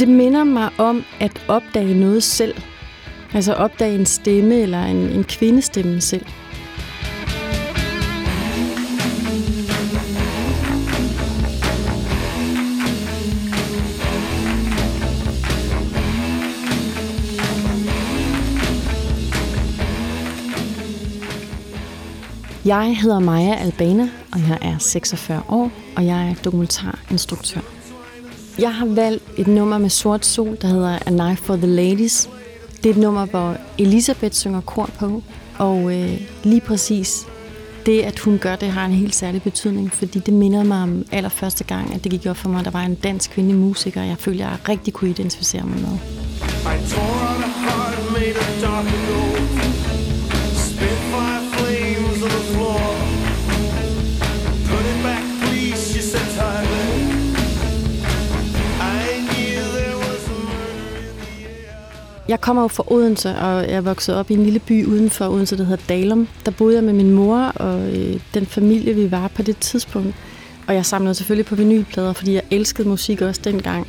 Det minder mig om at opdage noget selv. Altså opdage en stemme eller en, en kvindestemme selv. Jeg hedder Maja Albana, og jeg er 46 år, og jeg er dokumentarinstruktør. Jeg har valgt et nummer med sort sol, der hedder A Knife for the Ladies. Det er et nummer, hvor Elisabeth synger kor på, og øh, lige præcis det, at hun gør det, har en helt særlig betydning, fordi det minder mig om allerførste gang, at det gik op for mig, at der var en dansk kvindelig musiker, jeg følte, jeg rigtig kunne identificere mig med. I tore the heart made of Jeg kommer jo fra Odense, og jeg voksede op i en lille by uden for Odense, der hedder Dalum. Der boede jeg med min mor og øh, den familie, vi var på det tidspunkt. Og jeg samlede selvfølgelig på vinylplader, fordi jeg elskede musik også dengang.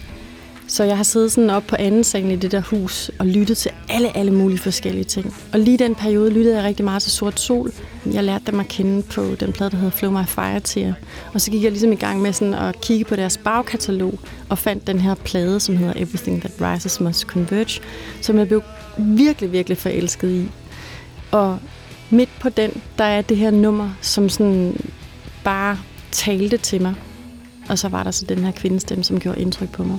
Så jeg har siddet sådan op på anden salen i det der hus og lyttet til alle, alle mulige forskellige ting. Og lige den periode lyttede jeg rigtig meget til Sort Sol. Jeg lærte dem at kende på den plade, der hedder Flow My Fire Tear. Og så gik jeg ligesom i gang med sådan at kigge på deres bagkatalog og fandt den her plade, som hedder Everything That Rises Must Converge, som jeg blev virkelig, virkelig forelsket i. Og midt på den, der er det her nummer, som sådan bare talte til mig. Og så var der så den her kvindestemme, som gjorde indtryk på mig.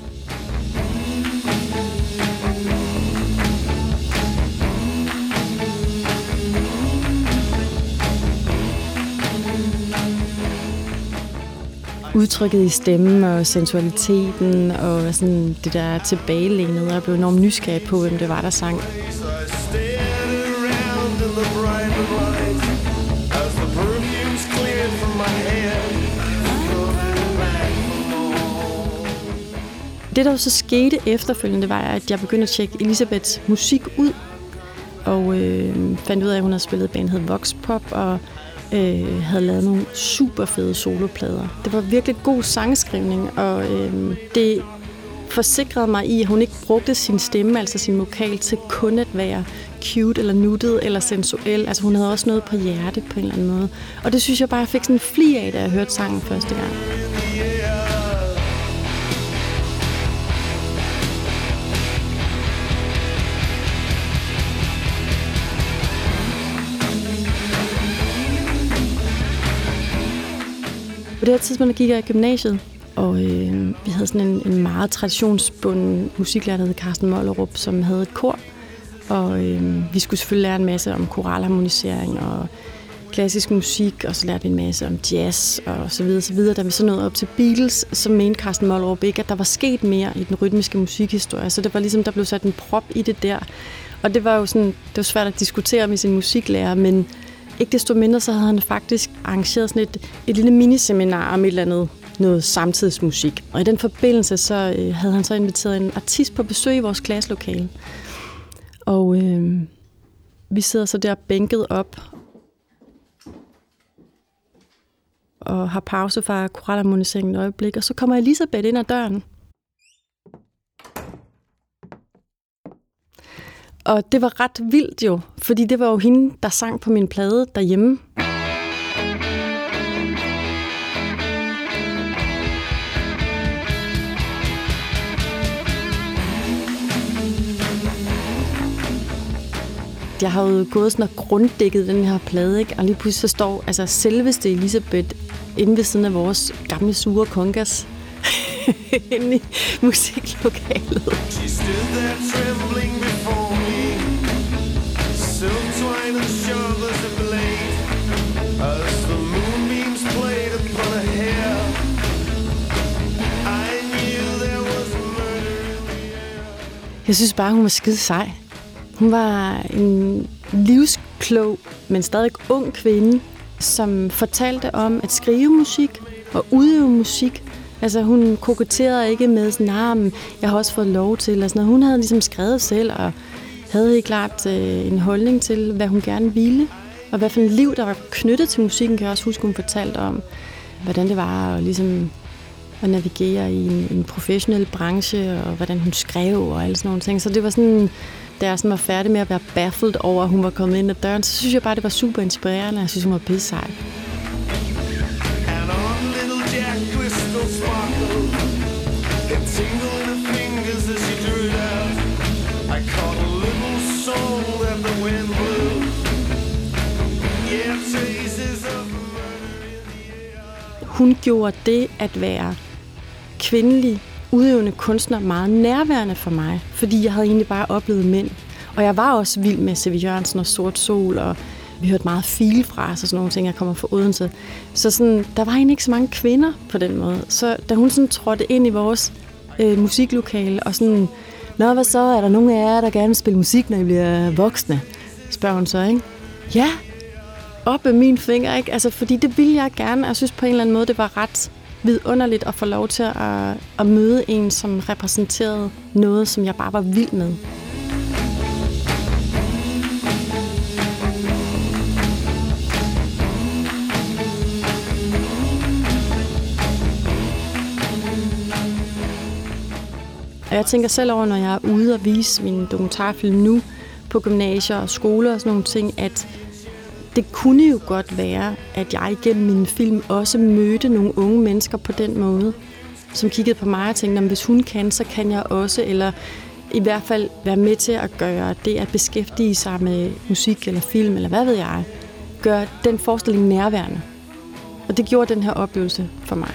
Udtrykket i stemmen og sensualiteten og sådan det der tilbagelænede, og jeg blev enormt nysgerrig på, hvem det var, der sang. Det, der så skete efterfølgende, var, at jeg begyndte at tjekke Elisabeths musik ud, og øh, fandt ud af, at hun havde spillet band, hed Vox Pop, og øh, havde lavet nogle super fede soloplader. Det var virkelig god sangskrivning, og øh, det forsikrede mig i, at hun ikke brugte sin stemme, altså sin vokal, til kun at være cute eller nuttet eller sensuel. Altså hun havde også noget på hjerte på en eller anden måde. Og det synes jeg bare, jeg fik sådan en fli af, da jeg hørte sangen første gang. På det her tidspunkt gik jeg i gymnasiet, og øh, vi havde sådan en, en meget traditionsbunden musiklærer, der hed Carsten Mollerup, som havde et kor. Og øh, vi skulle selvfølgelig lære en masse om koralharmonisering og klassisk musik, og så lærte vi en masse om jazz og så videre, så videre. Da vi så nåede op til Beatles, så mente Carsten Mollerup ikke, at der var sket mere i den rytmiske musikhistorie. Så det var ligesom, der blev sat en prop i det der. Og det var jo sådan, det var svært at diskutere med sin musiklærer, men ikke desto mindre, så havde han faktisk arrangeret sådan et, et lille miniseminar om et eller andet noget samtidsmusik. Og i den forbindelse, så øh, havde han så inviteret en artist på besøg i vores klasselokale. Og øh, vi sidder så der bænket op og har pause fra koralharmoniseringen et øjeblik, og så kommer Elisabeth ind ad døren. Og det var ret vildt jo, fordi det var jo hende, der sang på min plade derhjemme. Jeg har jo gået sådan og grunddækket den her plade, ikke? og lige pludselig så står altså, selveste Elisabeth inde ved siden af vores gamle sure kongas inde i musiklokalet. She stood there trembling before me zo shines the shadows of blade as the moonbeams play the color hair i knew there was murder Jeg synes bare, hun var skide sej. Hun var en livsklog, men stadig ung kvinde, som fortalte om at skrive musik og udøve musik. Altså hun koketterede ikke med sådan, nah, jeg har også fået lov til. Eller sådan noget. Hun havde ligesom skrevet selv og havde helt klart øh, en holdning til, hvad hun gerne ville. Og hvad for et liv, der var knyttet til musikken, kan jeg også huske, hun fortalte om, hvordan det var at ligesom at navigere i en, en professionel branche, og hvordan hun skrev og alle sådan nogle ting. Så det var sådan, da jeg sådan var færdig med at være baffled over, at hun var kommet ind ad døren, så synes jeg bare, det var super inspirerende, og jeg synes, hun var pisse sej. Hun gjorde det at være kvindelig udøvende kunstner meget nærværende for mig, fordi jeg havde egentlig bare oplevet mænd. Og jeg var også vild med C.V. Jørgensen og Sort Sol, og vi hørte meget fil fra os og sådan nogle ting, jeg kommer fra Odense. Så sådan, der var egentlig ikke så mange kvinder på den måde. Så da hun sådan trådte ind i vores øh, musiklokale og sådan, Nå, hvad så? Er der nogen af jer, der gerne vil spille musik, når I bliver voksne? Spørger hun så, ikke? Ja, op med min finger, ikke? Altså, fordi det ville jeg gerne. Jeg synes på en eller anden måde, det var ret vidunderligt at få lov til at, at møde en, som repræsenterede noget, som jeg bare var vild med. Og jeg tænker selv over, når jeg er ude og vise min dokumentarfilm nu på gymnasier og skoler og sådan nogle ting, at det kunne jo godt være, at jeg igennem min film også mødte nogle unge mennesker på den måde, som kiggede på mig og tænkte, at hvis hun kan, så kan jeg også, eller i hvert fald være med til at gøre det at beskæftige sig med musik eller film, eller hvad ved jeg, gøre den forestilling nærværende. Og det gjorde den her oplevelse for mig.